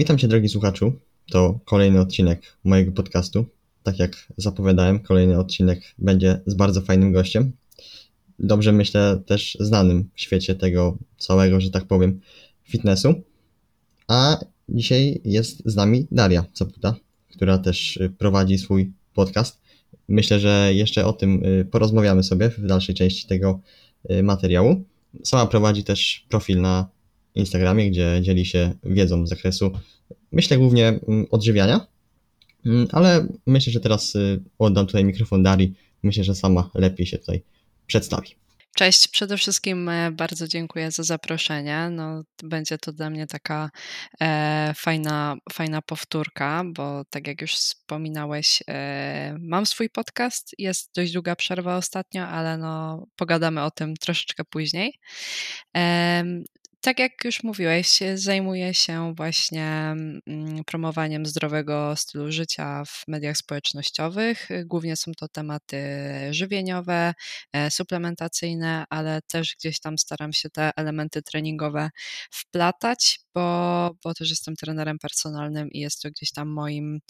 Witam Cię, drogi słuchaczu. To kolejny odcinek mojego podcastu. Tak jak zapowiadałem, kolejny odcinek będzie z bardzo fajnym gościem. Dobrze myślę też znanym w świecie tego całego, że tak powiem, fitnessu. A dzisiaj jest z nami Daria Caputa, która też y, prowadzi swój podcast. Myślę, że jeszcze o tym y, porozmawiamy sobie w dalszej części tego y, materiału. Sama prowadzi też profil na Instagramie, gdzie dzieli się wiedzą z zakresu, myślę głównie mm, odżywiania, mm, ale myślę, że teraz oddam tutaj mikrofon Darii. Myślę, że sama lepiej się tutaj przedstawi. Cześć, przede wszystkim e, bardzo dziękuję za zaproszenie. No, będzie to dla mnie taka e, fajna, fajna powtórka, bo tak jak już wspominałeś, e, mam swój podcast. Jest dość długa przerwa ostatnio, ale no, pogadamy o tym troszeczkę później. E, tak jak już mówiłeś, zajmuję się właśnie mm, promowaniem zdrowego stylu życia w mediach społecznościowych. Głównie są to tematy żywieniowe, e, suplementacyjne, ale też gdzieś tam staram się te elementy treningowe wplatać, bo, bo też jestem trenerem personalnym i jest to gdzieś tam moim,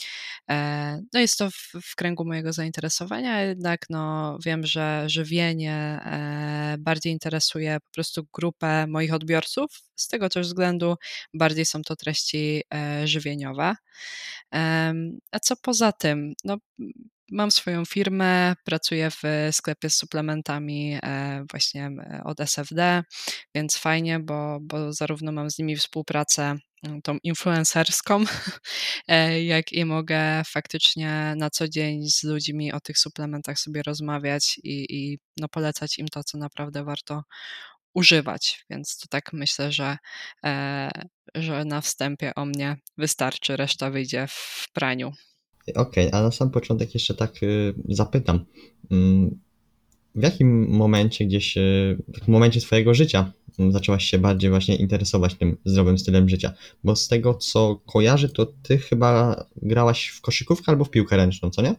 e, no jest to w, w kręgu mojego zainteresowania, jednak no wiem, że żywienie e, bardziej interesuje po prostu grupę moich odbiorców, z tego też względu bardziej są to treści e, żywieniowe. A co poza tym? No, mam swoją firmę, pracuję w sklepie z suplementami e, właśnie e, od SFD, więc fajnie, bo, bo zarówno mam z nimi współpracę mm, tą influencerską, jak i mogę faktycznie na co dzień z ludźmi o tych suplementach sobie rozmawiać i, i no polecać im to, co naprawdę warto używać, więc to tak myślę, że, e, że na wstępie o mnie wystarczy, reszta wyjdzie w praniu. Okej, okay, a na sam początek jeszcze tak y, zapytam. Mm, w jakim momencie gdzieś, y, w momencie swojego życia mm, zaczęłaś się bardziej właśnie interesować tym zdrowym stylem życia? Bo z tego co kojarzę, to ty chyba grałaś w koszykówkę albo w piłkę ręczną, co nie?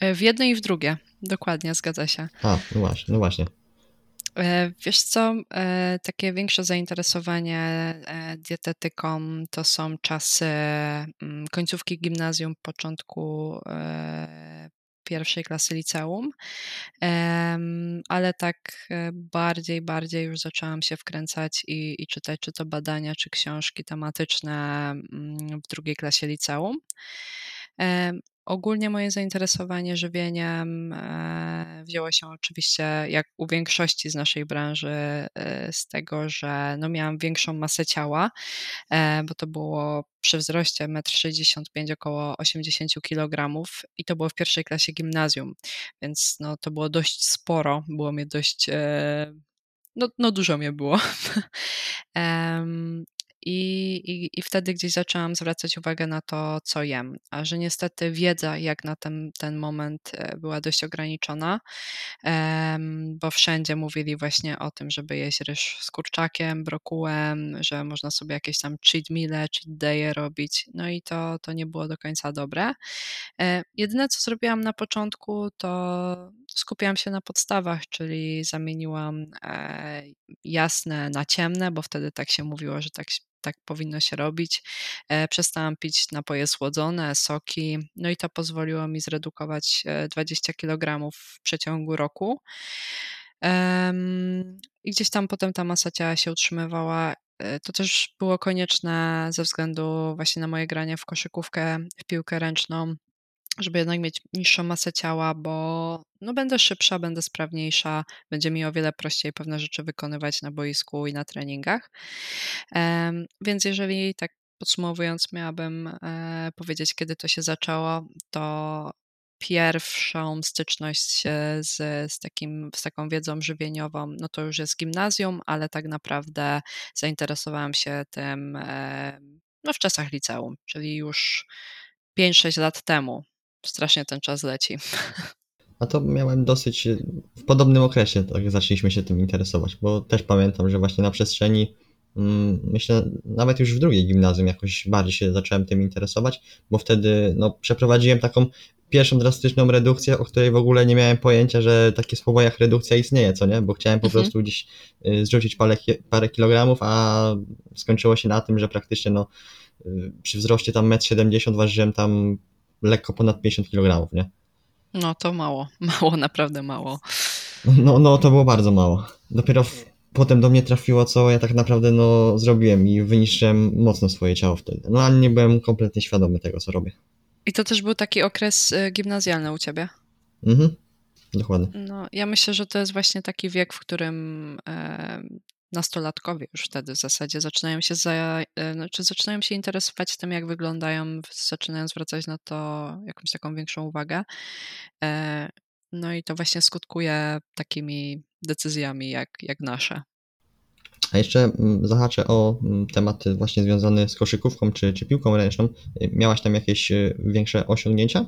E, w jedno i w drugie, dokładnie, zgadza się. A, no właśnie, no właśnie. E, wiesz co, e, takie większe zainteresowanie e, dietetyką to są czasy mm, końcówki gimnazjum, początku pierwszej klasy liceum, ale tak bardziej, bardziej już zaczęłam się wkręcać i, i czytać czy to badania, czy książki tematyczne mm, w drugiej klasie liceum. Ogólnie moje zainteresowanie żywieniem e, wzięło się oczywiście, jak u większości z naszej branży, e, z tego, że no miałam większą masę ciała, e, bo to było przy wzroście 1,65 m około 80 kg i to było w pierwszej klasie gimnazjum, więc no to było dość sporo, było mnie dość no, no dużo mnie było. I, i, I wtedy gdzieś zaczęłam zwracać uwagę na to, co jem. A że niestety wiedza, jak na ten, ten moment, e, była dość ograniczona, bo wszędzie mówili właśnie o tym, żeby jeść ryż z kurczakiem, brokułem, że można sobie jakieś tam cheat meal, cheat day robić. No i to, to nie było do końca dobre. E, jedyne, co zrobiłam na początku, to skupiałam się na podstawach, czyli zamieniłam e, jasne na ciemne, bo wtedy tak się mówiło, że tak tak powinno się robić. E, przestałam pić napoje słodzone, soki, no i to pozwoliło mi zredukować 20 e, kg w przeciągu roku. I gdzieś tam potem ta masa ciała się utrzymywała. E, to też było konieczne ze względu właśnie na moje granie w koszykówkę, w piłkę ręczną żeby jednak mieć niższą masę ciała, bo no będę szybsza, będę sprawniejsza, będzie mi o wiele prościej pewne rzeczy wykonywać na boisku i na treningach. Więc jeżeli tak podsumowując, miałabym e, powiedzieć, kiedy to się zaczęło, to pierwszą styczność z, z, takim, z taką wiedzą żywieniową, no to już jest gimnazjum, ale tak naprawdę zainteresowałam się tym no w czasach liceum, czyli już 5-6 lat temu strasznie ten czas leci. A to miałem dosyć w podobnym okresie, tak zaczęliśmy się tym interesować, bo też pamiętam, że właśnie na przestrzeni, mm, myślę, nawet już w drugiej gimnazjum jakoś bardziej się zacząłem tym interesować, bo wtedy no, przeprowadziłem taką pierwszą drastyczną redukcję, o której w ogóle nie miałem pojęcia, że takie słowo jak redukcja istnieje, co nie? Bo chciałem po mhm. prostu gdzieś y, zrzucić parę, parę kilogramów, a skończyło się na tym, że praktycznie no, y, przy wzroście tam 1,70 m ważyłem tam lekko ponad 50 kg, nie? No to mało, mało, naprawdę mało. No, no to było bardzo mało. Dopiero w, potem do mnie trafiło, co ja tak naprawdę no, zrobiłem i wyniszczyłem mocno swoje ciało wtedy. No ale nie byłem kompletnie świadomy tego, co robię. I to też był taki okres y, gimnazjalny u ciebie? Mhm, dokładnie. No, ja myślę, że to jest właśnie taki wiek, w którym e, nastolatkowie już wtedy w zasadzie zaczynają się, za, e, znaczy zaczynają się interesować tym, jak wyglądają, zaczynają zwracać na to jakąś taką większą uwagę. E, no i to właśnie skutkuje takimi decyzjami jak, jak nasze. A jeszcze mm, zahaczę o mm, temat właśnie związany z koszykówką czy, czy piłką ręczną. Miałaś tam jakieś y, większe osiągnięcia?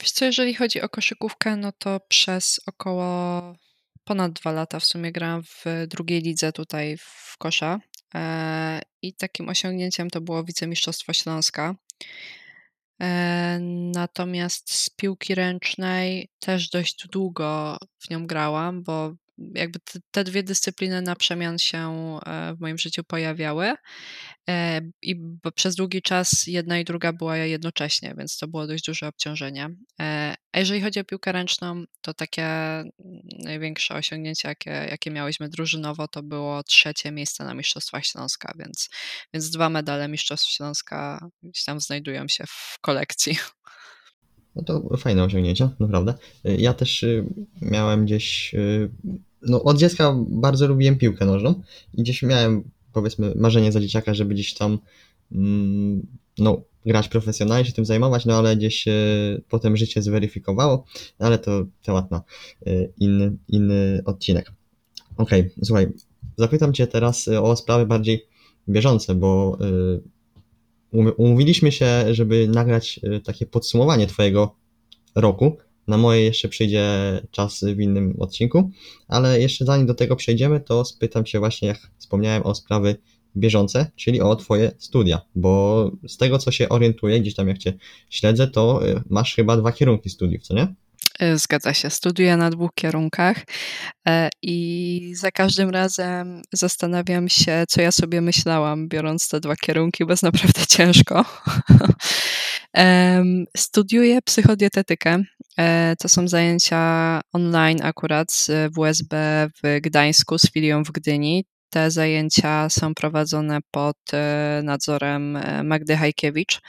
Wiesz co, jeżeli chodzi o koszykówkę, no to przez około ponad dwa lata w sumie grałam w drugiej lidze tutaj w kosza e, i takim osiągnięciem to było wicemistrzostwo Śląska. E, natomiast z piłki ręcznej też dość długo w nią grałam, bo jakby te, dwie dyscypliny na przemian się e, w moim życiu pojawiały e, i przez długi czas jedna i druga była jednocześnie, więc to było dość duże obciążenie. E, a jeżeli chodzi o piłkę ręczną, to takie największe osiągnięcie, jakie, jakie miałyśmy drużynowo, to było trzecie miejsce na Mistrzostwach Śląska, więc, więc dwa medale Mistrzostw Śląska gdzieś tam znajdują się w kolekcji. No to fajne osiągnięcia, naprawdę. Ja też y, miałem gdzieś. No, od dziecka bardzo lubiłem piłkę nożną i gdzieś miałem, powiedzmy, marzenie za dzieciaka, żeby gdzieś tam mm, no, grać profesjonalnie, się tym zajmować, no ale gdzieś potem życie zweryfikowało, ale to temat na inny, inny odcinek. Okej, okay, słuchaj, zapytam Cię teraz o sprawy bardziej bieżące, bo umówiliśmy się, żeby nagrać takie podsumowanie Twojego roku. Na moje jeszcze przyjdzie czas w innym odcinku, ale jeszcze zanim do tego przejdziemy, to spytam Cię właśnie, jak wspomniałem, o sprawy bieżące, czyli o Twoje studia, bo z tego co się orientuję, gdzieś tam jak Cię śledzę, to y, masz chyba dwa kierunki studiów, co nie? E, zgadza się. Studiuję na dwóch kierunkach e, i za każdym razem zastanawiam się, co ja sobie myślałam, biorąc te dwa kierunki, bo jest naprawdę ciężko. Studiuję psychodietetykę. E, to są zajęcia online akurat z WSB w Gdańsku z filią w Gdyni. Te zajęcia są prowadzone pod e, nadzorem e, Magdy Hajkiewicz,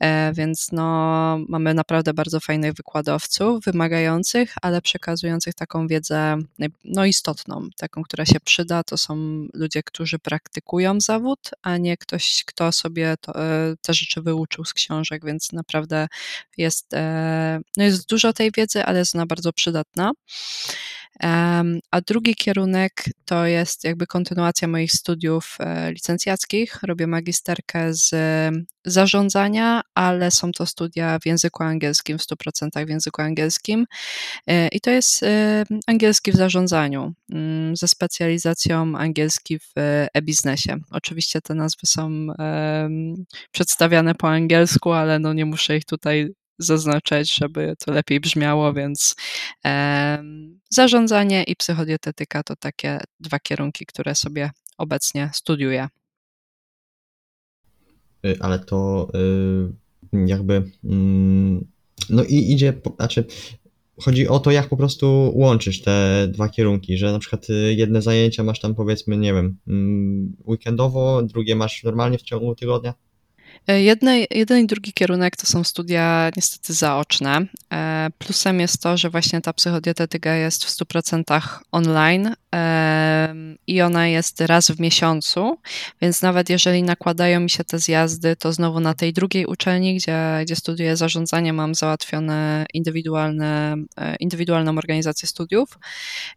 e, więc no, mamy naprawdę bardzo fajnych wykładowców, wymagających, ale przekazujących taką wiedzę no, istotną, taką, która się przyda. To są ludzie, którzy praktykują zawód, a nie ktoś, kto sobie to, te rzeczy wyuczył z książek, więc naprawdę jest, no jest dużo tej wiedzy, ale jest ona bardzo przydatna. A drugi kierunek to jest jakby kontynuacja moich studiów e, licencjackich. Robię magisterkę z zarządzania, ale są to studia w języku angielskim, w 100% w języku angielskim. E, I to jest e, angielski w zarządzaniu, mm, ze specjalizacją angielski w e-biznesie. Oczywiście te nazwy są przedstawiane po angielsku, ale no nie muszę ich tutaj zaznaczać, żeby to lepiej brzmiało, więc zarządzanie i psychodietetyka to takie dwa kierunki, które sobie obecnie studiuję. Y, ale to y, jakby mm, no i idzie, znaczy chodzi o to, jak po prostu łączysz te dwa kierunki, że na przykład y, jedne zajęcia masz tam powiedzmy, nie wiem, mm, weekendowo, drugie masz normalnie w ciągu tygodnia? E, jedne, jeden i drugi kierunek to są studia niestety zaoczne. E, plusem jest to, że właśnie ta psychodietetyka jest w 100% online i ona jest raz w miesiącu, więc nawet jeżeli nakładają mi się te zjazdy, to znowu na tej drugiej uczelni, gdzie, gdzie studiuję zarządzanie, mam załatwione indywidualne, e, indywidualną organizację studiów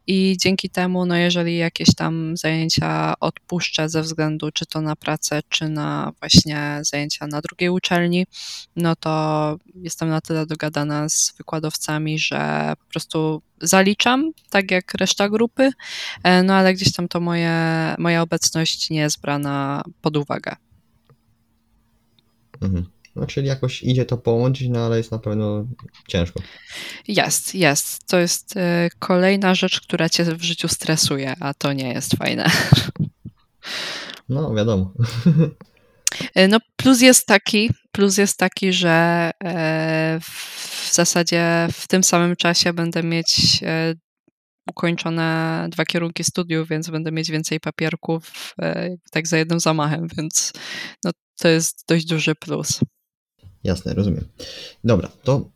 i dzięki temu, no jeżeli jakieś tam zajęcia odpuszczę ze względu czy to na pracę, czy na właśnie zajęcia na drugiej uczelni, no to jestem na tyle dogadana z wykładowcami, że po prostu zaliczam, tak jak reszta grupy, e, no ale gdzieś tam to moje, moja obecność nie jest brana pod uwagę. Mhm. No, czyli jakoś idzie to połączyć, no ale jest na pewno ciężko. Jest, jest. To jest e, kolejna rzecz, która cię w życiu stresuje, a to nie jest fajne. No, wiadomo. E, no plus jest taki, plus jest taki, że e, w zasadzie w tym samym czasie będę mieć e, ukończone dwa kierunki studiów, więc będę mieć więcej papierków tak za jednym zamachem, więc no, to jest dość duży plus. Jasne, rozumiem. Dobra, to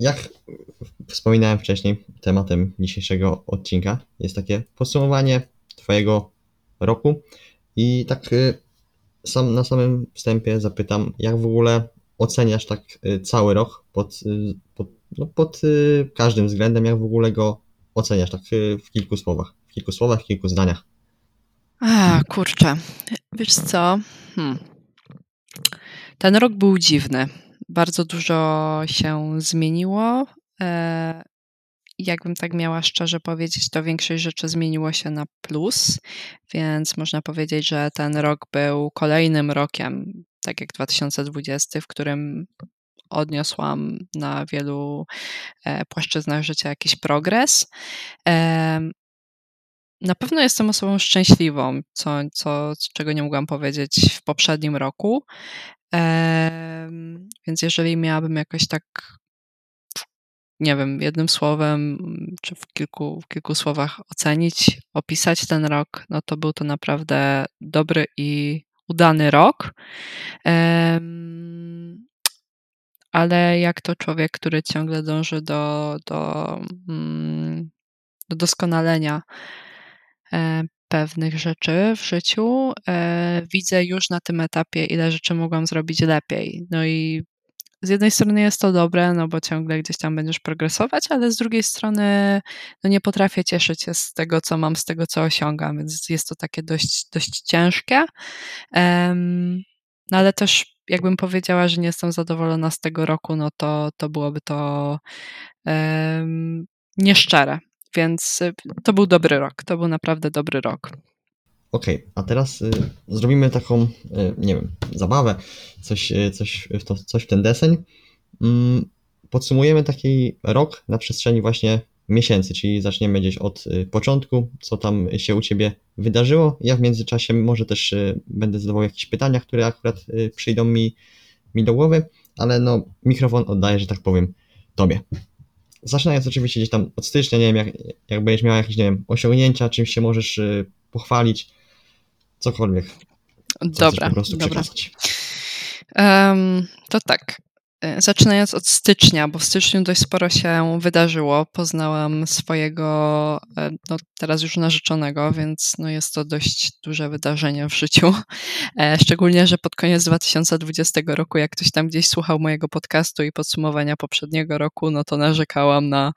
jak wspominałem wcześniej, tematem dzisiejszego odcinka jest takie podsumowanie Twojego roku i tak y, sam, na samym wstępie zapytam, jak w ogóle oceniasz tak y, cały rok pod, y, pod, no pod każdym względem, jak w ogóle go oceniasz tak w kilku słowach, w kilku słowach, w kilku zdaniach. A, kurczę. Wiesz co? Hmm. Ten rok był dziwny. Bardzo dużo się zmieniło. Jakbym tak miała szczerze powiedzieć, to większość rzeczy zmieniło się na plus, więc można powiedzieć, że ten rok był kolejnym rokiem, tak jak 2020, w którym odniosłam na wielu e, płaszczyznach życia jakiś progres. Na pewno jestem osobą szczęśliwą, co, co, czego nie mogłam powiedzieć w poprzednim roku. Więc jeżeli miałabym jakoś tak, nie wiem, jednym słowem, czy w kilku, w kilku słowach ocenić, opisać ten rok, no to był to naprawdę dobry i udany rok. Ale jak to człowiek, który ciągle dąży do, do, mm, do doskonalenia, E, pewnych rzeczy w życiu, e, widzę już na tym etapie, ile rzeczy mogłam zrobić lepiej. No i z jednej strony jest to dobre, no bo ciągle gdzieś tam będziesz progresować, ale z drugiej strony no nie potrafię cieszyć się z tego, co mam, z tego, co osiągam, więc jest to takie dość, dość ciężkie. No ale też jakbym powiedziała, że nie jestem zadowolona z tego roku, no to, to byłoby to um, nieszczere. Więc y, to był dobry rok. To był naprawdę dobry rok. Okay, a teraz y, zrobimy taką, y, nie wiem, zabawę, coś, y, coś, w to, coś w ten deseń. Mm, podsumujemy taki rok na przestrzeni właśnie miesięcy, czyli zaczniemy gdzieś od y, początku, co tam się u Ciebie wydarzyło. Ja w międzyczasie może też y, będę zadawał jakieś pytania, które akurat przyjdą mi, mi do głowy, ale no mikrofon oddaję, że tak powiem, Tobie. Zaczynając oczywiście gdzieś tam od stycznia, nie wiem, jak, jak będziesz miała jakieś, nie wiem, osiągnięcia, czymś się możesz y, pochwalić, cokolwiek. Dobra, po prostu dobra. Um, to tak. E, zaczynając od stycznia, bo w styczniu dość sporo się wydarzyło. Poznałam swojego, e, no teraz już narzeczonego, więc no jest to dość duże wydarzenie w życiu. E, szczególnie, że pod koniec 2020 roku, jak ktoś tam gdzieś słuchał mojego podcastu i podsumowania poprzedniego roku, no to narzekałam na,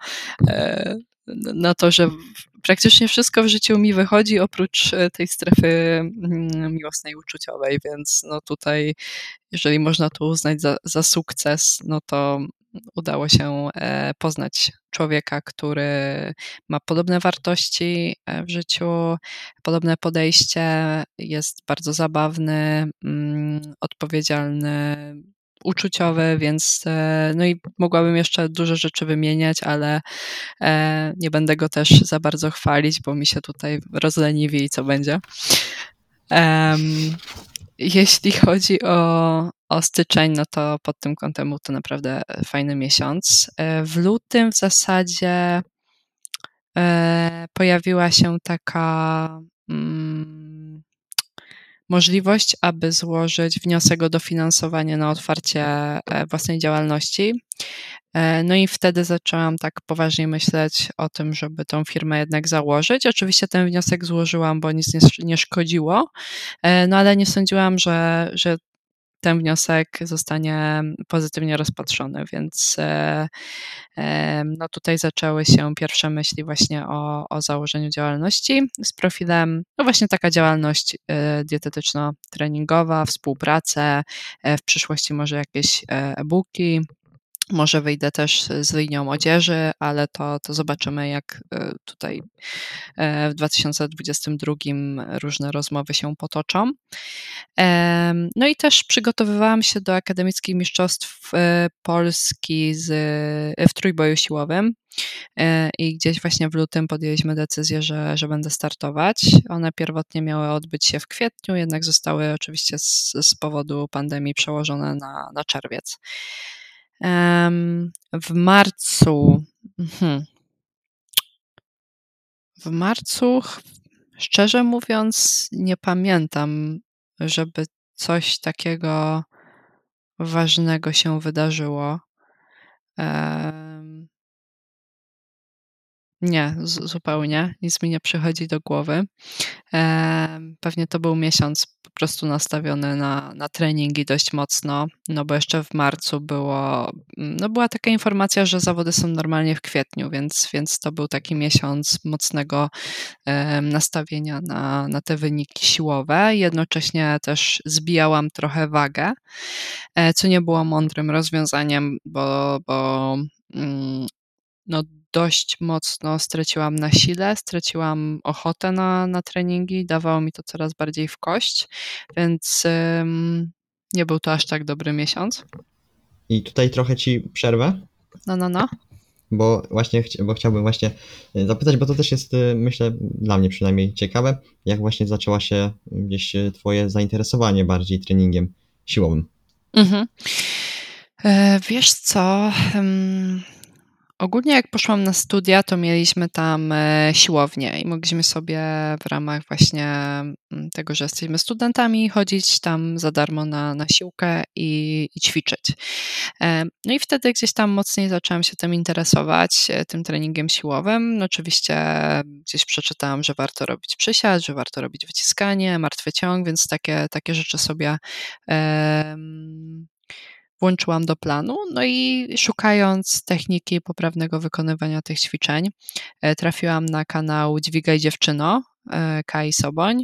na to, że praktycznie wszystko w życiu mi wychodzi oprócz tej strefy mm, miłosnej, uczuciowej, więc no tutaj jeżeli można to uznać za, za sukces, no to udało się e, poznać człowieka, który ma podobne wartości e, w życiu, podobne podejście, jest bardzo zabawny, mm, odpowiedzialny, uczuciowy, więc e, no i mogłabym jeszcze dużo rzeczy wymieniać, ale nie będę go też za bardzo chwalić, bo mi się tutaj rozleniwi i co będzie. Jeśli chodzi o, o styczeń, no to pod tym kątem był to naprawdę fajny miesiąc. E, w lutym w zasadzie e, pojawiła się taka mm, możliwość, aby złożyć wniosek o dofinansowanie na otwarcie e, własnej działalności. No i wtedy zaczęłam tak poważnie myśleć o tym, żeby tą firmę jednak założyć. Oczywiście ten wniosek złożyłam, bo nic nie, szkodziło, no ale nie sądziłam, że, że ten wniosek zostanie pozytywnie rozpatrzony, więc e, e, no tutaj zaczęły się pierwsze myśli właśnie o, o założeniu działalności z profilem, no właśnie taka działalność e, dietetyczno-treningowa, współpracę, w przyszłości może jakieś e-booki, Może wyjdę też z linią odzieży, ale to, to zobaczymy, jak e, tutaj e, w 2022 różne rozmowy się potoczą. No i też przygotowywałam się do akademickich mistrzostw e, Polski z, w trójboju siłowym. I gdzieś właśnie w lutym podjęliśmy decyzję, że, że będę startować. One pierwotnie miały odbyć się w kwietniu, jednak zostały oczywiście z, z powodu pandemii przełożone na, na czerwiec. W marcu. Mhm. W marcu, szczerze mówiąc, nie pamiętam, żeby coś takiego ważnego się wydarzyło. Nie, zupełnie. Nic mi nie przychodzi do głowy. Pewnie to był miesiąc po prostu nastawiony na, na treningi dość mocno, no bo jeszcze w marcu było, no była taka informacja, że zawody są normalnie w kwietniu, więc, więc to był taki miesiąc mocnego nastawienia na, na te wyniki siłowe. Jednocześnie też zbijałam trochę wagę, e, co nie było mądrym rozwiązaniem, bo, bo mm, no, dość mocno straciłam na sile, straciłam ochotę na, na treningi, dawało mi to coraz bardziej w kość, więc ym, nie był to aż tak dobry miesiąc. I tutaj trochę ci przerwę. No, no, no. Bo właśnie bo chciałbym właśnie e, zapytać, bo to też jest, e, myślę, dla mnie przynajmniej ciekawe, jak właśnie zaczęła się gdzieś e, twoje zainteresowanie bardziej treningiem siłowym. Mhm. wiesz co, Ogólnie jak poszłam na studia, to mieliśmy tam e, siłownię i mogliśmy sobie w ramach właśnie mm, tego, że jesteśmy studentami, chodzić tam za darmo na, na siłkę i, i ćwiczyć. E, no i wtedy gdzieś tam mocniej zaczęłam się tym interesować, e, tym treningiem siłowym. No oczywiście gdzieś przeczytałam, że warto robić przysiad, że warto robić wyciskanie, martwy ciąg, więc takie, takie rzeczy sobie włączyłam do planu. No i szukając techniki poprawnego wykonywania tych ćwiczeń, e, trafiłam na kanał Dźwigaj Dziewczyno e, Kai Soboń.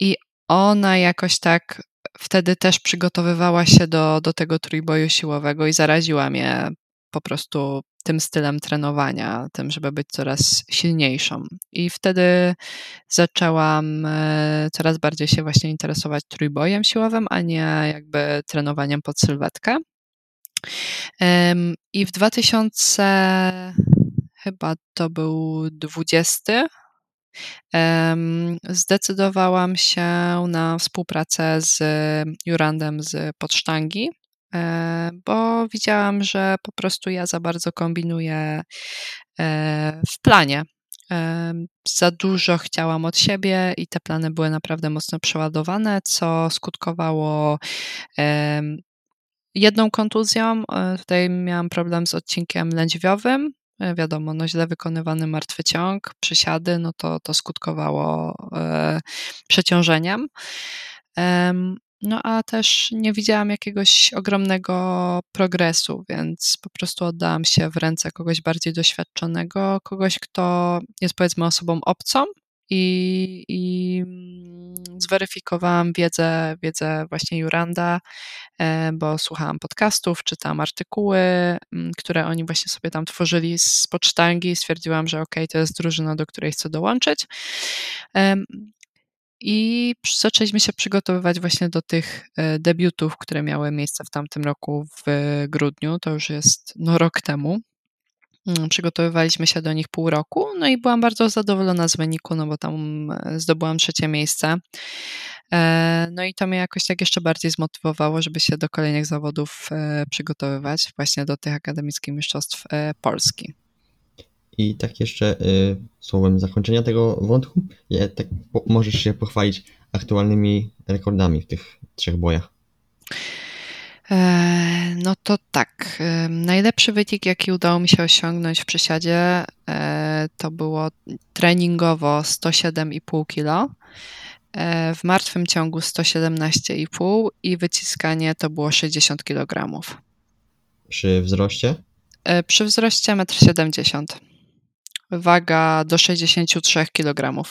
I ona jakoś tak wtedy też przygotowywała się do, do tego trójboju siłowego i zaraziła mnie po prostu tym stylem trenowania, tym, żeby być coraz silniejszą. I wtedy zaczęłam e, coraz bardziej się właśnie interesować trójbojem siłowym, a nie jakby trenowaniem pod sylwetkę. I w 2000 chyba to był 20 zdecydowałam się na współpracę z Jurandem z Podsztangi, bo widziałam, że po prostu ja za bardzo kombinuję e, w planie. E, za dużo chciałam od siebie i te plany były naprawdę mocno przeładowane, co skutkowało jedną kontuzją. Tutaj miałam problem z odcinkiem lędźwiowym. Wiadomo, no źle wykonywany martwy ciąg, przysiady, no to, to skutkowało przeciążeniem. No a też nie widziałam jakiegoś ogromnego progresu, więc po prostu oddałam się w ręce kogoś bardziej doświadczonego, kogoś, kto jest powiedzmy osobą obcą i, i mm, zweryfikowałam wiedzę, wiedzę właśnie Juranda, e, bo słuchałam podcastów, czytałam artykuły, mm, które oni właśnie sobie tam tworzyli z pocztangi. Stwierdziłam, że ok, to jest drużyna, do której chcę dołączyć. I zaczęliśmy się przygotowywać właśnie do tych e, debiutów, które miały miejsce w tamtym roku w grudniu. To już jest no, rok temu. Mm, przygotowywaliśmy się do nich pół roku, no i byłam bardzo zadowolona z wyniku, no bo tam e, zdobyłam trzecie miejsce. E, no i to mnie jakoś tak jeszcze bardziej zmotywowało, żeby się do kolejnych zawodów przygotowywać, właśnie do tych akademickich mistrzostw Polski. I tak jeszcze y, słowem zakończenia tego wątku, tak po, możesz się pochwalić aktualnymi rekordami w tych trzech bojach. E, no to tak. E, najlepszy wynik, jaki udało mi się osiągnąć w przysiadzie, e, to było treningowo 107,5 kg, w martwym ciągu 117,5 i wyciskanie to było 60 kg. Przy wzroście? Przy wzroście 1,70 m waga do 63 kg.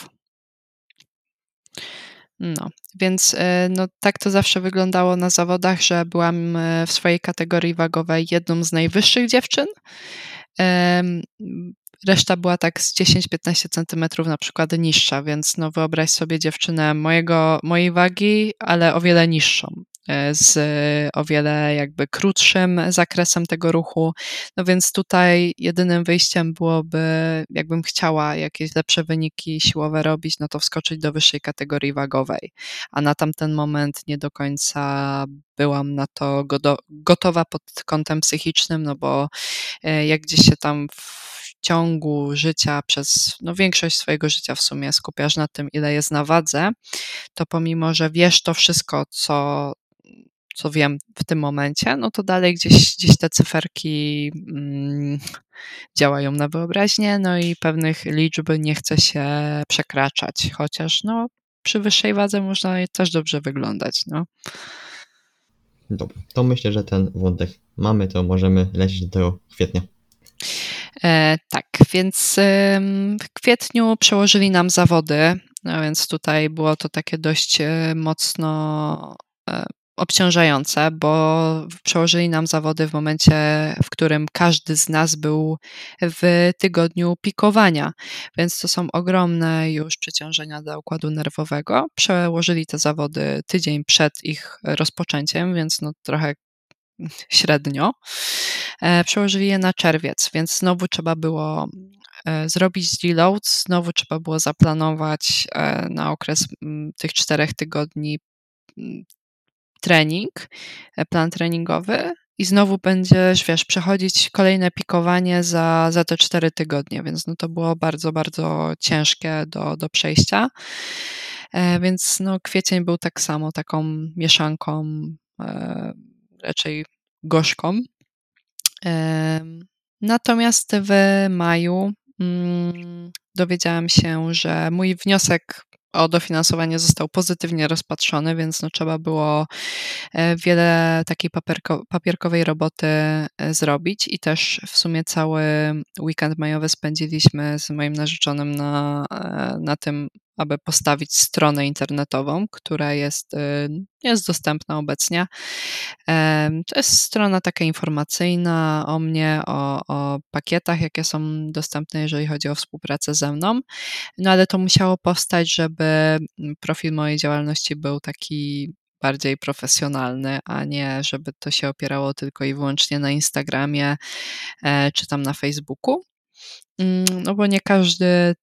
No, więc no, tak to zawsze wyglądało na zawodach, że byłam w swojej kategorii wagowej jedną z najwyższych dziewczyn. Reszta była tak z 10-15 centymetrów na przykład niższa, więc no wyobraź sobie dziewczynę mojego, mojej wagi, ale o wiele niższą, e, z o wiele jakby krótszym zakresem tego ruchu. No więc tutaj jedynym wyjściem byłoby, jakbym chciała jakieś lepsze wyniki siłowe robić, no to wskoczyć do wyższej kategorii wagowej. A na tamten moment nie do końca byłam na to gotowa pod kątem psychicznym, no bo e, jak gdzieś się tam w ciągu życia, przez no, większość swojego życia w sumie skupiasz na tym, ile jest na wadze, to pomimo, że wiesz to wszystko, co, co wiem w tym momencie, no to dalej gdzieś, gdzieś te cyferki mm, działają na wyobraźnię, no i pewnych liczb nie chce się przekraczać, chociaż no, przy wyższej wadze można też dobrze wyglądać. No. Dobra, to myślę, że ten wątek mamy, to możemy lecieć do tego kwietnia. E, tak, więc w kwietniu przełożyli nam zawody, no więc tutaj było to takie dość e, mocno e, obciążające, bo przełożyli nam zawody w momencie, w którym każdy z nas był w tygodniu pikowania, więc to są ogromne już przeciążenia dla układu nerwowego. Przełożyli te zawody tydzień przed ich rozpoczęciem, więc no trochę średnio. E, przełożyli je na czerwiec, więc znowu trzeba było e, zrobić deload, znowu trzeba było zaplanować e, na okres tych czterech tygodni trening, plan treningowy i znowu będziesz, wiesz, przechodzić kolejne pikowanie za, za te cztery tygodnie, więc no to było bardzo, bardzo ciężkie do, do przejścia. Więc no kwiecień był tak samo, taką mieszanką raczej gorzką. Natomiast w maju mm, dowiedziałam się, że mój wniosek o dofinansowanie został pozytywnie rozpatrzony, więc no trzeba było e, wiele takiej papierko, papierkowej roboty e, zrobić i też w sumie cały weekend majowy spędziliśmy z moim narzeczonym na, e, na tym, aby postawić stronę internetową, która jest, jest dostępna obecnie. To jest strona taka informacyjna o mnie, o, o pakietach, jakie są dostępne, jeżeli chodzi o współpracę ze mną. No ale to musiało powstać, żeby mm, profil mojej działalności był taki bardziej profesjonalny, a nie żeby to się opierało tylko i wyłącznie na Instagramie e, czy tam na Facebooku. Mm, no bo nie każdy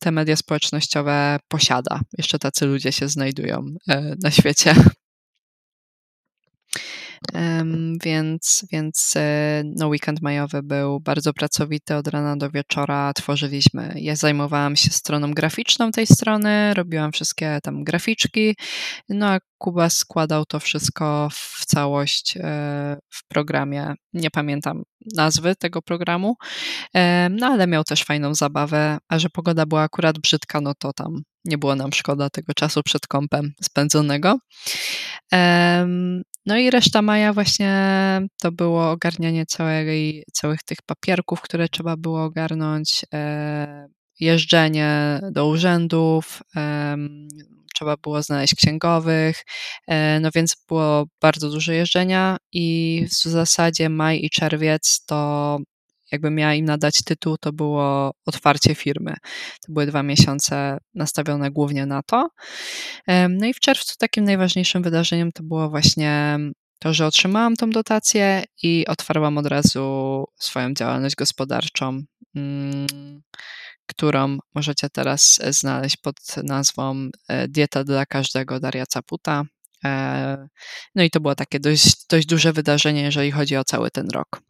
te media społecznościowe posiada. Jeszcze tacy ludzie się znajdują e, na świecie. Więc, więc e, no, weekend majowy był bardzo pracowity od rana do wieczora. Tworzyliśmy, ja zajmowałam się stroną graficzną tej strony, robiłam wszystkie tam graficzki, no a Kuba składał to wszystko w całość e, w programie. Nie pamiętam nazwy tego programu, no ale miał też fajną zabawę, a że pogoda była akurat brzydka, no to tam nie było nam szkoda tego czasu przed kąpem spędzonego. No i reszta maja właśnie to było ogarnianie całej, całych tych papierków, które trzeba było ogarnąć, e, jeżdżenie do urzędów, trzeba było znaleźć księgowych, e, no więc było bardzo dużo jeżdżenia i w zasadzie maj i czerwiec to jakby miała im nadać tytuł, to było otwarcie firmy. To były dwa miesiące nastawione głównie na to. No i w czerwcu takim najważniejszym wydarzeniem to było właśnie to, że otrzymałam tą dotację i otwarłam od razu swoją działalność gospodarczą, mm, którą możecie teraz znaleźć pod nazwą e, Dieta dla każdego Daria Caputa. E, no i to było takie dość, dość duże wydarzenie, jeżeli chodzi o cały ten rok.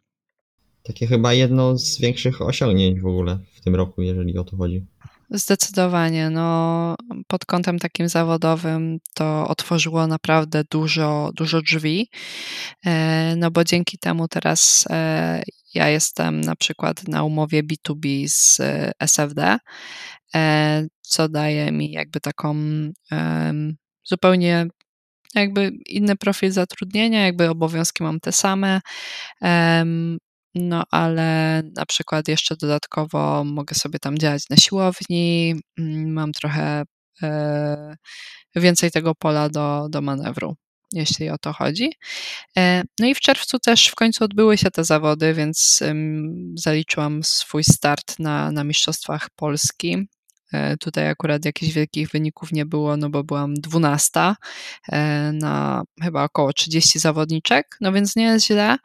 Takie chyba jedno z większych osiągnięć w ogóle w tym roku, jeżeli o to chodzi. Zdecydowanie. No, pod kątem takim zawodowym to otworzyło naprawdę dużo, dużo drzwi. E, no bo dzięki temu teraz e, ja jestem na przykład na umowie B2B z e, SFD, co daje mi jakby taką zupełnie jakby inny profil zatrudnienia, jakby obowiązki mam te same. No, ale na przykład jeszcze dodatkowo mogę sobie tam działać na siłowni, mm, mam trochę e, więcej tego pola do, do manewru, jeśli o to chodzi. E, no i w czerwcu też w końcu odbyły się te zawody, więc zaliczyłam swój start na, na Mistrzostwach Polski. E, tutaj akurat jakichś wielkich wyników nie było, no bo byłam dwunasta e, na chyba około 30 zawodniczek, no więc nie jest źle.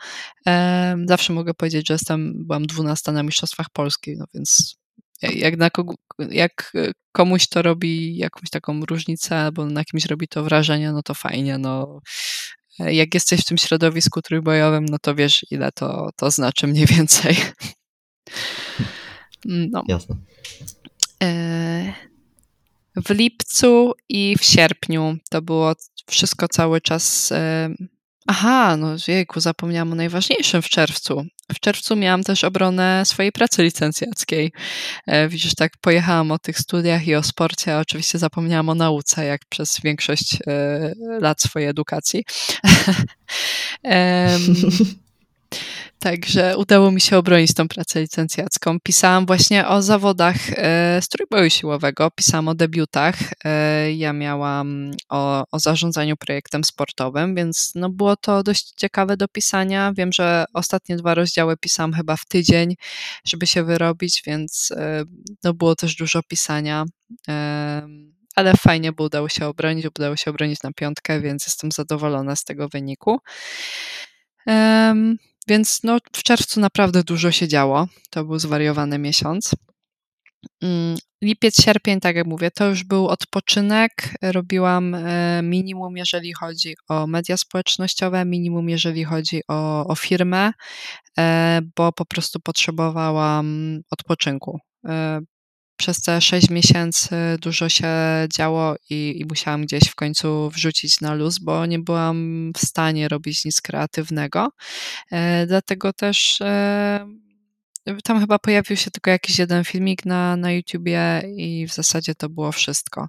Zawsze mogę powiedzieć, że jestem, byłam dwunasta na Mistrzostwach Polski, no więc jak, na kogo, jak komuś to robi jakąś taką różnicę, albo na kimś robi to wrażenie, no to fajnie, no jak jesteś w tym środowisku trójbojowym, no to wiesz, ile to, to znaczy mniej więcej. No. Jasne. E, w lipcu i w sierpniu to było wszystko cały czas. E, aha, no wieku, zapomniałam o najważniejszym w czerwcu. W czerwcu miałam też obronę swojej pracy licencjackiej. E, widzisz, tak pojechałam o tych studiach i o sporcie, a oczywiście zapomniałam o nauce, jak przez większość lat swojej edukacji. Także udało mi się obronić tą pracę licencjacką. Pisałam właśnie o zawodach e, strójboju siłowego, pisałam o debiutach. E, ja miałam o, o zarządzaniu projektem sportowym, więc no było to dość ciekawe do pisania. Wiem, że ostatnie dwa rozdziały pisałam chyba w tydzień, żeby się wyrobić, więc e, no było też dużo pisania ale fajnie, bo udało się obronić, udało się obronić na piątkę, więc jestem zadowolona z tego wyniku. Więc no, w czerwcu naprawdę dużo się działo. To był zwariowany miesiąc. Mm, lipiec, sierpień, tak jak mówię, to już był odpoczynek. Robiłam e, minimum, jeżeli chodzi o media społecznościowe, minimum, jeżeli chodzi o, o firmę, e, bo po prostu potrzebowałam odpoczynku. Przez te 6 miesięcy dużo się działo i, i, musiałam gdzieś w końcu wrzucić na luz, bo nie byłam w stanie robić nic kreatywnego. E, dlatego też e, tam chyba pojawił się tylko jakiś jeden filmik na, na YouTubie i w zasadzie to było wszystko.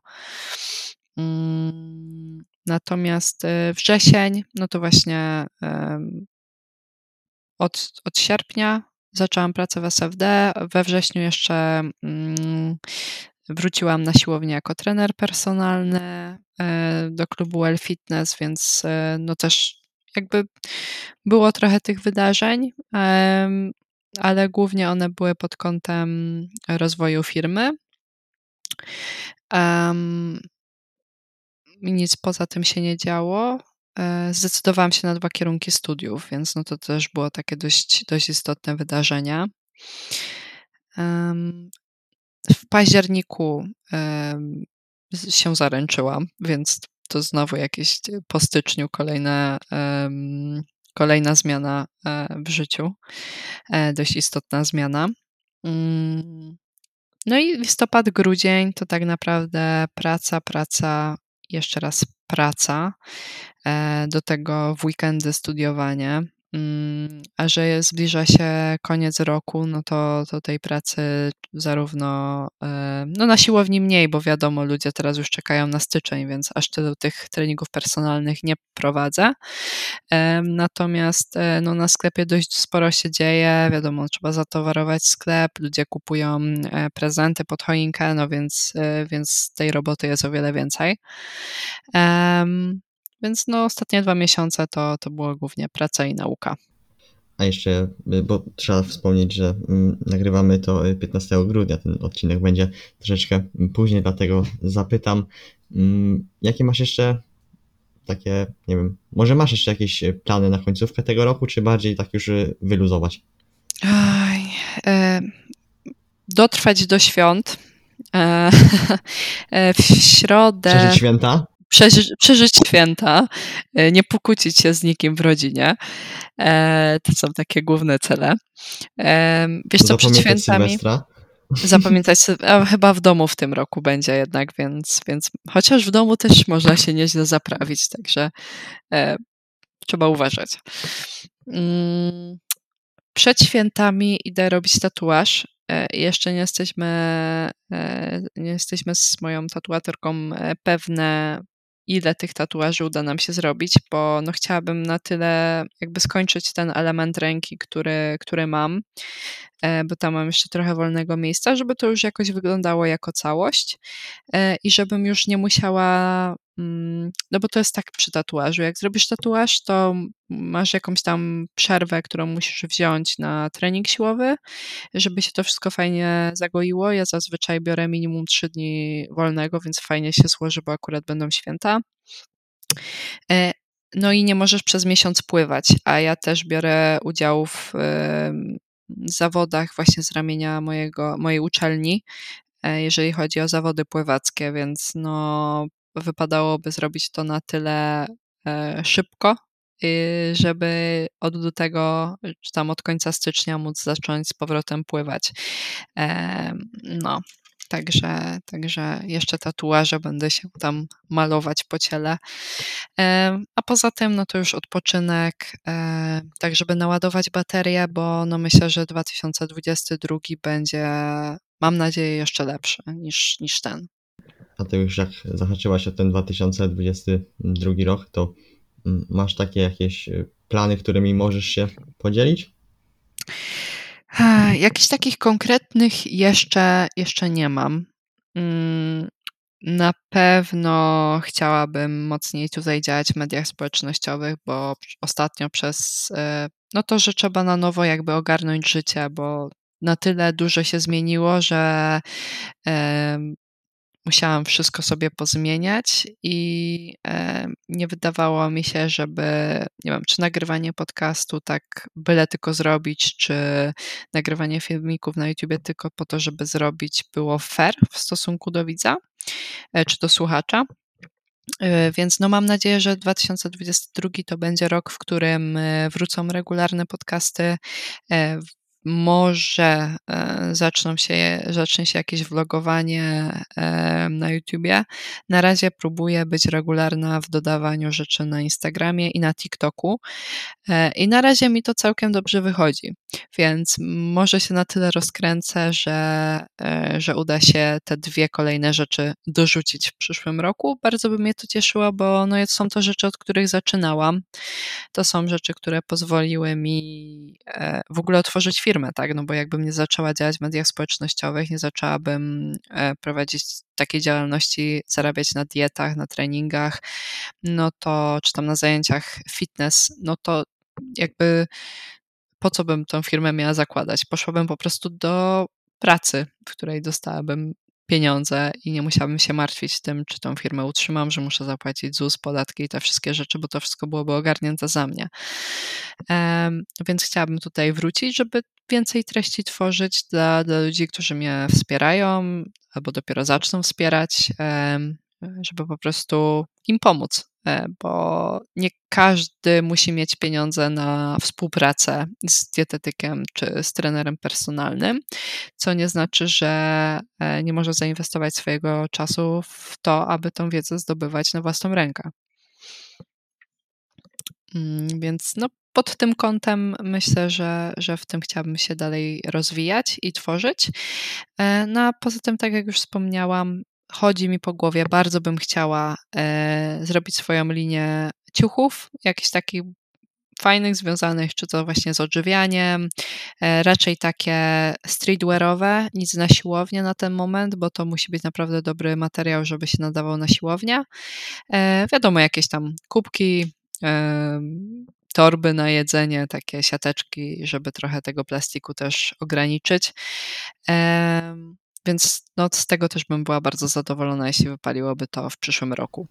Mm, natomiast e, wrzesień, no to właśnie od, od sierpnia zaczęłam pracę w SFD. We wrześniu jeszcze mm, wróciłam na siłownię jako trener personalny e, do klubu Well Fitness, więc e, no też jakby było trochę tych wydarzeń, ale głównie one były pod kątem rozwoju firmy. Nic poza tym się nie działo. E, zdecydowałam się na dwa kierunki studiów, więc no to też było takie dość, dość istotne wydarzenie. W październiku się zaręczyłam, więc to znowu jakieś po styczniu kolejne, kolejna zmiana e, w życiu, e, dość istotna zmiana. Mm, no i listopad, grudzień to tak naprawdę praca, praca, jeszcze raz praca, e, do tego w weekendy studiowanie. Mm, a że zbliża się koniec roku, no to, to tej pracy zarówno e, no na siłowni mniej, bo wiadomo, ludzie teraz już czekają na styczeń, więc aż tylu tych treningów personalnych nie prowadzę. Natomiast e, no na sklepie dość sporo się dzieje, wiadomo, trzeba zatowarować sklep, ludzie kupują prezenty pod choinkę, no więc, więc tej roboty jest o wiele więcej. Więc no, ostatnie dwa miesiące to, to było głównie praca i nauka. A jeszcze, y, bo trzeba wspomnieć, że mm, nagrywamy to 15 grudnia, ten odcinek będzie troszeczkę później, dlatego zapytam, mm, jakie masz jeszcze takie, nie wiem, może masz jeszcze jakieś plany na końcówkę tego roku, czy bardziej tak już y, wyluzować? Oj, e, dotrwać do świąt. E, e, w środę. Przeżyć święta? Przeży, przeżyć święta, e, nie pokłócić się z nikim w rodzinie. E, to są takie główne cele. E, wiesz co, przed świętami... Sylwestra? Zapamiętać, a chyba w domu w tym roku będzie jednak, więc, więc chociaż w domu też można się nieźle zaprawić, także e, trzeba uważać. Mm, przed świętami idę robić tatuaż. E, jeszcze nie jesteśmy, e, nie jesteśmy z moją tatuatorką pewne, ile tych tatuaży uda nam się zrobić, bo no chciałabym na tyle jakby skończyć ten element ręki, który, który mam, e, bo tam mam jeszcze trochę wolnego miejsca, żeby to już jakoś wyglądało jako całość e, i żebym już nie musiała no bo to jest tak przy tatuażu. Jak zrobisz tatuaż, to masz jakąś tam przerwę, którą musisz wziąć na trening siłowy, żeby się to wszystko fajnie zagoiło. Ja zazwyczaj biorę minimum 3 dni wolnego, więc fajnie się złoży, bo akurat będą święta. E, no i nie możesz przez miesiąc pływać, a ja też biorę udział w zawodach właśnie z ramienia mojego, mojej uczelni, e, jeżeli chodzi o zawody pływackie, więc no wypadałoby zrobić to na tyle e, szybko, żeby od lutego, czy tam od końca stycznia móc zacząć z powrotem pływać. No, Także, także jeszcze tatuaże będę się tam malować po ciele. A poza tym, no to już odpoczynek, tak żeby naładować baterię, bo no myślę, że 2022 będzie, mam nadzieję, jeszcze lepszy niż, niż ten. A ty już jak zahaczyłaś o ten 2022 rok, to mm, masz takie jakieś y, plany, którymi możesz się podzielić? Jakichś takich konkretnych jeszcze, jeszcze nie mam. Mm, na pewno chciałabym mocniej tutaj działać w mediach społecznościowych, bo ostatnio przez e, no to, że trzeba na nowo jakby ogarnąć życie, bo na tyle dużo się zmieniło, że musiałam wszystko sobie pozmieniać i e, nie wydawało mi się, żeby, nie wiem, czy nagrywanie podcastu tak byle tylko zrobić, czy nagrywanie filmików na YouTubie tylko po to, żeby zrobić, było fair w stosunku do widza, e, czy do słuchacza. E, więc no mam nadzieję, że 2022 to będzie rok, w którym wrócą regularne podcasty, może e, zaczną się, zacznie się jakieś vlogowanie e, na YouTubie. Na razie próbuję być regularna w dodawaniu rzeczy na Instagramie i na TikToku. E, I na razie mi to całkiem dobrze wychodzi, więc może się na tyle rozkręcę, że, że uda się te dwie kolejne rzeczy dorzucić w przyszłym roku. Bardzo by mnie to cieszyło, bo no są to rzeczy, od których zaczynałam. To są rzeczy, które pozwoliły mi w ogóle otworzyć firmę firmę, tak? No bo jakbym nie zaczęła działać w mediach społecznościowych, nie zaczęłabym e, prowadzić takiej działalności, zarabiać na dietach, na treningach, no to, czy tam na zajęciach fitness, no to jakby po co bym tą firmę miała zakładać? Poszłabym po prostu do pracy, w której dostałabym pieniądze i nie musiałabym się martwić tym, czy tą firmę utrzymam, że muszę zapłacić ZUS, podatki i te wszystkie rzeczy, bo to wszystko byłoby ogarnięte za mnie. Um, więc chciałabym tutaj wrócić, żeby więcej treści tworzyć dla, dla ludzi, którzy mnie wspierają albo dopiero zaczną wspierać, um, żeby po prostu im pomóc E, bo nie każdy musi mieć pieniądze na współpracę z dietetykiem czy z trenerem personalnym, co nie znaczy, że e, nie może zainwestować swojego czasu w to, aby tą wiedzę zdobywać na własną rękę. Mm, więc no, pod tym kątem myślę, że, że w tym chciałabym się dalej rozwijać i tworzyć. E, no a poza tym, tak jak już wspomniałam, chodzi mi po głowie, bardzo bym chciała e, zrobić swoją linię ciuchów, jakichś takich fajnych, związanych czy to właśnie z odżywianiem, e, raczej takie streetwearowe, nic na siłownię na ten moment, bo to musi być naprawdę dobry materiał, żeby się nadawał na siłownię. E, wiadomo, jakieś tam kubki, e, torby na jedzenie, takie siateczki, żeby trochę tego plastiku też ograniczyć. Więc no, z tego też bym była bardzo zadowolona, jeśli wypaliłoby to w przyszłym roku.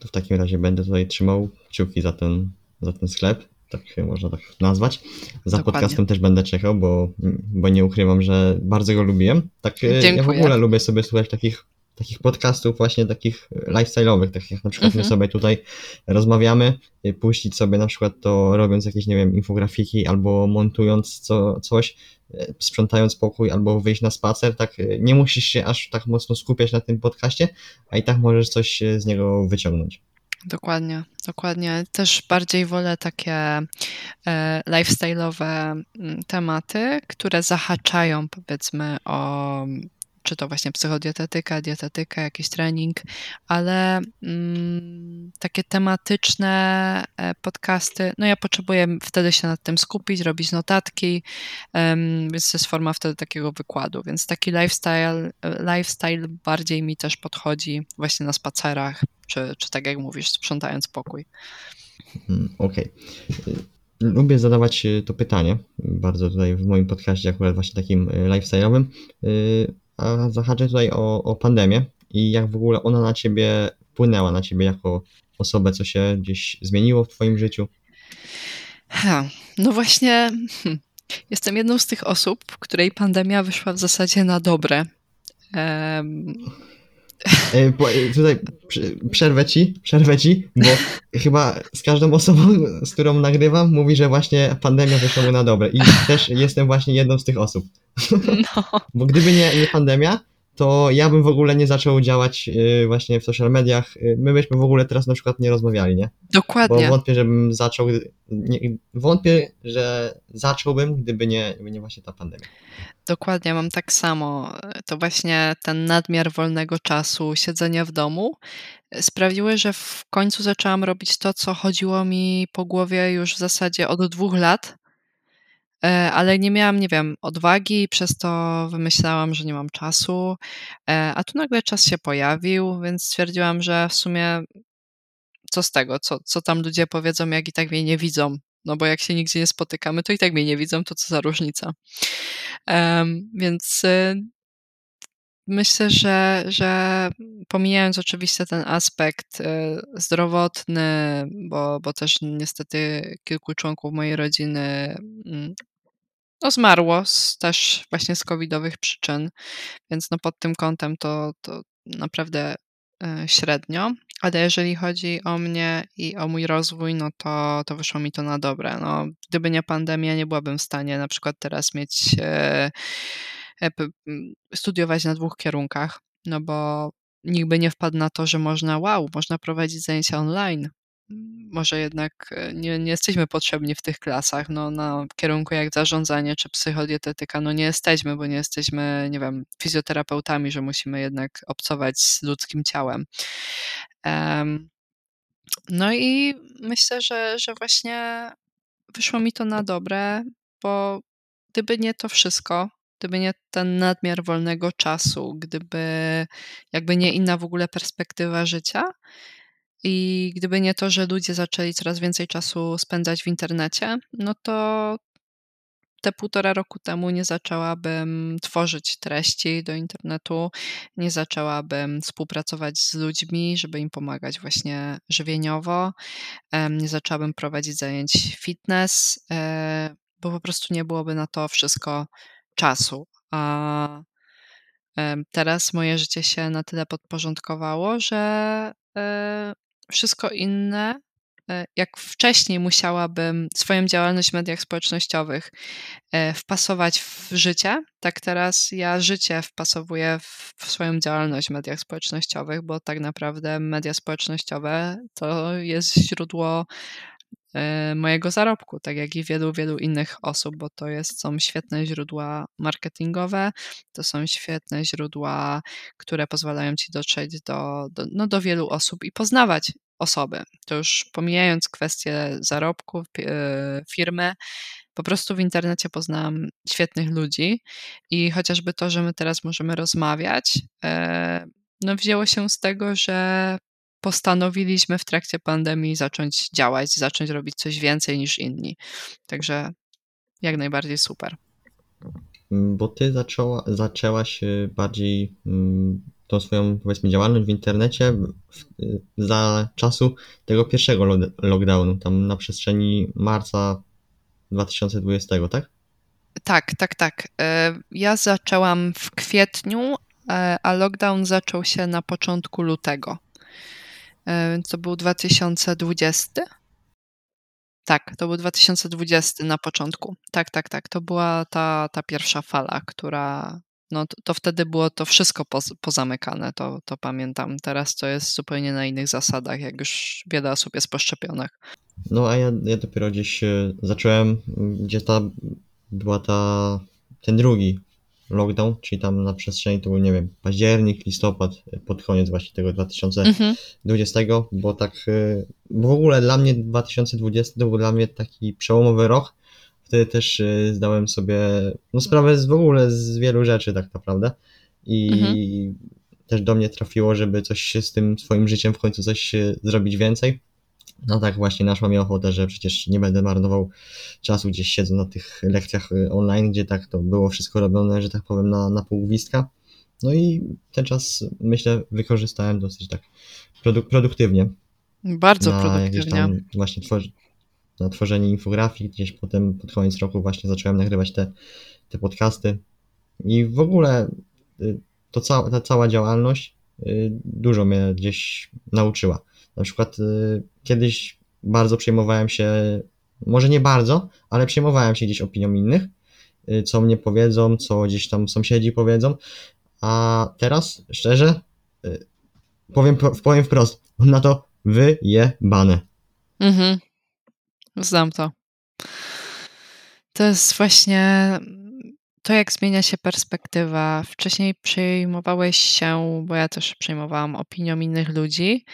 To w takim razie będę tutaj trzymał kciuki za ten, za ten sklep, tak można tak nazwać. Za Dokładnie. podcastem też będę czekał, bo, bo nie ukrywam, że bardzo go lubiłem. Tak, Dziękuję. ja w ogóle lubię sobie słuchać takich takich podcastów właśnie takich lifestyle'owych, takich jak na przykład my mhm. sobie tutaj rozmawiamy, y, puścić sobie na przykład to robiąc jakieś, nie wiem, infografiki albo montując co, coś, sprzątając pokój albo wyjść na spacer, tak y, nie musisz się aż tak mocno skupiać na tym podcaście, a i tak możesz coś z niego wyciągnąć. Dokładnie, dokładnie. Też bardziej wolę takie e, lifestyle'owe mm, tematy, które zahaczają powiedzmy o czy to właśnie psychodietetyka, dietetyka, jakiś trening, ale mm, takie tematyczne e, podcasty, no ja potrzebuję wtedy się nad tym skupić, robić notatki, um, więc to jest forma wtedy takiego wykładu, więc taki lifestyle, lifestyle bardziej mi też podchodzi właśnie na spacerach, czy, czy tak jak mówisz, sprzątając pokój. Mm, okej. Okay. Lubię zadawać to pytanie, bardzo tutaj w moim podcaście akurat właśnie takim lifestyle'owym, a zahaczę tutaj o, o pandemię i jak w ogóle ona na ciebie wpłynęła, na ciebie jako osobę, co się gdzieś zmieniło w twoim życiu? No właśnie, hm, jestem jedną z tych osób, której pandemia wyszła w zasadzie na dobre. Tutaj przerwę ci, przerwę ci, bo chyba z każdą osobą, z którą nagrywam, mówi, że właśnie pandemia wyszła mu na dobre. I też jestem właśnie jedną z tych osób. No. Bo gdyby nie, nie pandemia, to ja bym w ogóle nie zaczął działać y, właśnie w social mediach. Y, my byśmy w ogóle teraz na przykład nie rozmawiali, nie? Dokładnie. Bo wątpię, żebym zaczął, nie, wątpię, że zacząłbym, gdyby nie, gdyby nie właśnie ta pandemia. Dokładnie, mam tak samo. To właśnie ten nadmiar wolnego czasu, siedzenia w domu y, sprawiły, że w końcu zaczęłam robić to, co chodziło mi po głowie już w zasadzie od dwóch lat ale nie miałam, nie wiem, odwagi przez to wymyślałam, że nie mam czasu, e, a tu nagle czas się pojawił, więc stwierdziłam, że w sumie co z tego, co, co tam ludzie powiedzą, jak i tak mnie nie widzą, no bo jak się nigdzie nie spotykamy, to i tak mnie nie widzą, to co za różnica. Um, więc y, myślę, że, że pomijając oczywiście ten aspekt y, zdrowotny, bo, bo też niestety kilku członków mojej rodziny mm, no zmarło z, też właśnie z covidowych przyczyn, więc no pod tym kątem to, to naprawdę e, średnio, ale jeżeli chodzi o mnie i o mój rozwój, no to, to wyszło mi to na dobre. No, gdyby nie pandemia, nie byłabym w stanie na przykład teraz mieć e, e, studiować na dwóch kierunkach, no bo nikt by nie wpadł na to, że można, wow, można prowadzić zajęcia online, może jednak e, nie, nie jesteśmy potrzebni w tych klasach, no na kierunku jak zarządzanie czy psychodietetyka, no nie jesteśmy, bo nie jesteśmy, nie wiem, fizjoterapeutami, że musimy jednak obcować z ludzkim ciałem. No i myślę, że, że właśnie wyszło mi to na dobre, bo gdyby nie to wszystko, gdyby nie ten nadmiar wolnego czasu, gdyby jakby nie inna w ogóle perspektywa życia, i gdyby nie to, że ludzie zaczęli coraz więcej czasu spędzać w internecie, no to te półtora roku temu nie zaczęłabym tworzyć treści do internetu, nie zaczęłabym współpracować z ludźmi, żeby im pomagać właśnie żywieniowo, nie zaczęłabym prowadzić zajęć fitness, e, bo po prostu nie byłoby na to wszystko czasu. A teraz moje życie się na tyle podporządkowało, że e, wszystko inne, e, jak wcześniej musiałabym swoją działalność w mediach społecznościowych e, wpasować w życie, tak teraz ja życie wpasowuję w swoją działalność w mediach społecznościowych, bo tak naprawdę media społecznościowe to jest źródło mojego zarobku, tak jak i wielu, wielu innych osób, bo to jest, są świetne źródła marketingowe, to są świetne źródła, które pozwalają ci dotrzeć do, do, no, do wielu osób i poznawać osoby. To już pomijając kwestię zarobku, e, firmy, po prostu w internecie poznałam świetnych ludzi i chociażby to, że my teraz możemy rozmawiać, e, no wzięło się z tego, że postanowiliśmy w trakcie pandemii zacząć działać, zacząć robić coś więcej niż inni. Także jak najbardziej super. Mm, bo ty zaczęła, zaczęłaś bardziej mm, tą swoją, powiedzmy, działalność w internecie za czasu tego pierwszego lockdownu, tam na przestrzeni marca 2020, tak? Tak, tak, tak. E, ja zaczęłam w kwietniu, e, a lockdown zaczął się na początku lutego. To był 2020. Tak, to był 2020 na początku. Tak, tak, tak. To była ta, ta pierwsza fala, która. No to, to wtedy było to wszystko poz, pozamykane, to, to pamiętam. Teraz to jest zupełnie na innych zasadach, jak już wiele osób jest poszczepionych. No a ja, ja dopiero gdzieś zacząłem, gdzie ta była ta, ten drugi lockdown, czyli tam na przestrzeni tu, nie wiem, październik, listopad, pod koniec właśnie tego 2000 Mhm. 20, bo tak y, w ogóle dla mnie 2020 to był dla mnie taki przełomowy rok. Wtedy też y, zdałem sobie no, sprawę z, w ogóle z wielu rzeczy tak naprawdę i Mhm. też do mnie trafiło, żeby coś z tym swoim życiem w końcu coś zrobić więcej. No tak właśnie naszła mi ochotę, że przecież nie będę marnował czasu gdzieś siedzę na tych lekcjach y, online, gdzie tak to było wszystko robione, że tak powiem, na, na pół gwizdka. No i ten czas myślę wykorzystałem dosyć tak produ- produktywnie Bardzo na produktywnie. tam właśnie na tworzenie infografii, gdzieś potem pod koniec roku właśnie zacząłem nagrywać te, te podcasty i w ogóle y, to ca- ta cała działalność y, dużo mnie gdzieś nauczyła. Na przykład kiedyś bardzo przejmowałem się, może nie bardzo, ale przejmowałem się gdzieś opinią innych, y, co mnie powiedzą, co gdzieś tam sąsiedzi powiedzą, a teraz szczerze y, powiem, powiem wprost, na to wyjebane. Mhm. Znam to. To jest właśnie to, jak zmienia się perspektywa. Wcześniej przejmowałeś się, bo ja też przejmowałam opinią innych ludzi.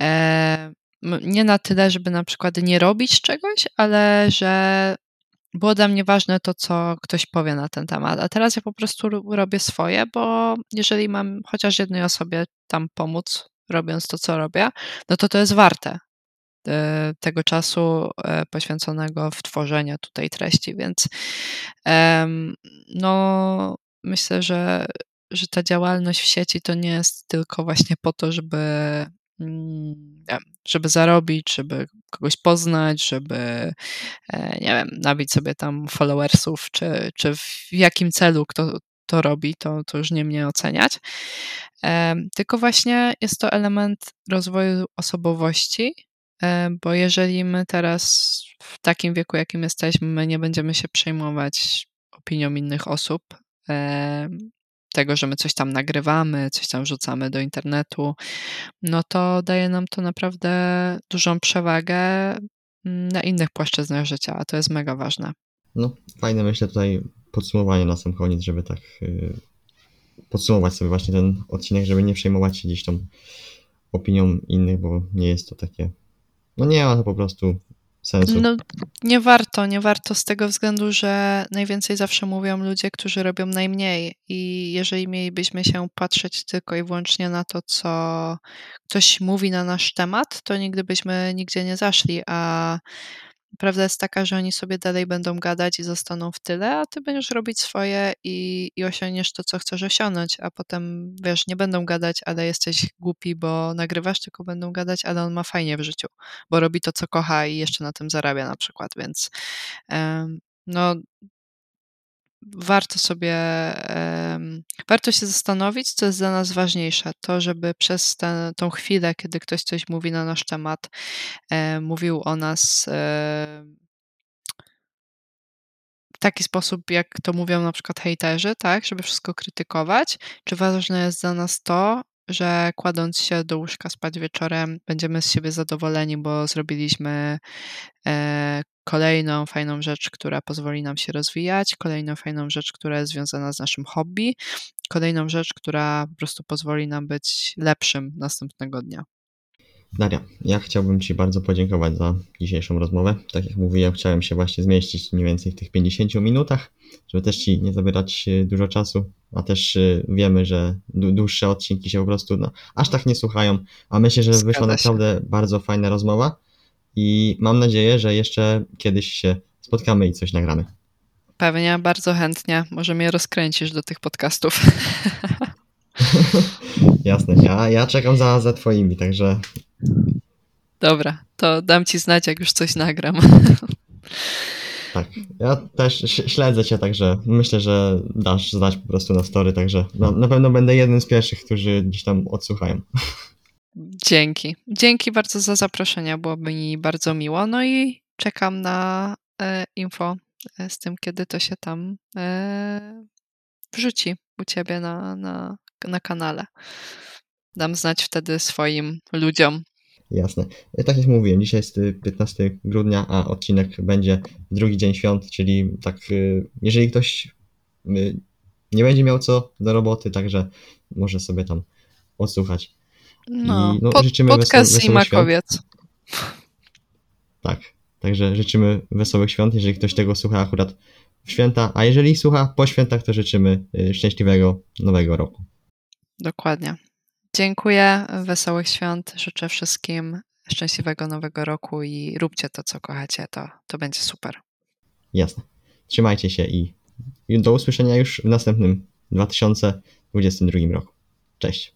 E, nie na tyle, żeby na przykład nie robić czegoś, ale że było dla mnie ważne to, co ktoś powie na ten temat. A teraz ja po prostu ro- robię swoje, bo jeżeli mam chociaż jednej osobie tam pomóc, robiąc to, co robię, no to to jest warte e, tego czasu e, poświęconego w tworzenie tutaj treści, więc no myślę, że, że ta działalność w sieci to nie jest tylko właśnie po to, żeby mm, żeby zarobić, żeby kogoś poznać, żeby e, nie wiem, nabić sobie tam followersów, czy, czy w jakim celu kto to robi, to, to już nie mnie oceniać. Tylko właśnie jest to element rozwoju osobowości, e, bo jeżeli my teraz w takim wieku, jakim jesteśmy, my nie będziemy się przejmować opinią innych osób, tego, że my coś tam nagrywamy, coś tam wrzucamy do internetu, no to daje nam to naprawdę dużą przewagę mm, na innych płaszczyznach życia, a to jest mega ważne. No, fajne myślę tutaj podsumowanie na sam koniec, żeby tak y, podsumować sobie właśnie ten odcinek, żeby nie przejmować się gdzieś tą opinią innych, bo nie jest to takie, no nie ma to po prostu sensu. No, nie warto, nie warto z tego względu, że najwięcej zawsze mówią ludzie, którzy robią najmniej. I jeżeli mielibyśmy się patrzeć tylko i wyłącznie na to, co ktoś mówi na nasz temat, to nigdy byśmy nigdzie nie zaszli. A prawda jest taka, że oni sobie dalej będą gadać i zostaną w tyle, a ty będziesz robić swoje i, i osiągniesz to, co chcesz osiągnąć. A potem wiesz, nie będą gadać, ale jesteś głupi, bo nagrywasz, tylko będą gadać, ale on ma fajnie w życiu bo robi to, co kocha i jeszcze na tym zarabia na przykład, więc em, no warto sobie, warto się zastanowić, co jest dla nas ważniejsze. To, żeby przez tę tą chwilę, kiedy ktoś coś mówi na nasz temat, e, mówił o nas e, w taki sposób, jak to mówią na przykład hejterzy, tak, żeby wszystko krytykować, czy ważne jest dla nas to, że kładąc się do łóżka spać wieczorem, będziemy z siebie zadowoleni, bo zrobiliśmy e, kolejną fajną rzecz, która pozwoli nam się rozwijać, kolejną fajną rzecz, która jest związana z naszym hobby, kolejną rzecz, która po prostu pozwoli nam być lepszym następnego dnia. Daria, ja chciałbym Ci bardzo podziękować za dzisiejszą rozmowę. Tak jak mówiłem, chciałem się właśnie zmieścić mniej więcej w tych 50 minutach, żeby też Ci nie zabierać e, dużo czasu, a też e, wiemy, że dłu- dłuższe odcinki się po prostu no, aż tak nie słuchają, a myślę, że wyszła naprawdę bardzo fajna rozmowa i mam nadzieję, że jeszcze kiedyś się spotkamy i coś nagramy. Pewnie, bardzo chętnie. Może mnie rozkręcisz do tych podcastów. Jasne, ja, ja czekam za, za Twoimi, także Dobra, to dam ci znać, jak już coś nagram. tak. Ja też śledzę Cię, także myślę, że dasz znać po prostu na story, także na, na pewno będę jednym z pierwszych, którzy gdzieś tam odsłuchają. Dzięki. Dzięki bardzo za zaproszenie, było mi bardzo miło. No i czekam na e, info e, z tym, kiedy to się tam e, wrzuci u ciebie na, na, na kanale. Dam znać wtedy swoim ludziom. Jasne. Tak jak mówiłem, dzisiaj jest y, 15 grudnia, a odcinek będzie w drugi dzień świąt, czyli tak, y, jeżeli ktoś nie będzie miał co do roboty, także może sobie tam odsłuchać. No, I, no, pod, życzymy podcast wesołych Zimakowiec. Tak. Także życzymy wesołych świąt, jeżeli ktoś tego słucha akurat w święta, a jeżeli słucha po świętach, to życzymy szczęśliwego nowego roku. Dokładnie. Dziękuję, wesołych świąt, życzę wszystkim szczęśliwego nowego roku i róbcie to, co kochacie, to, to będzie super. Jasne. Trzymajcie się i do usłyszenia już w następnym 2022 roku. Cześć.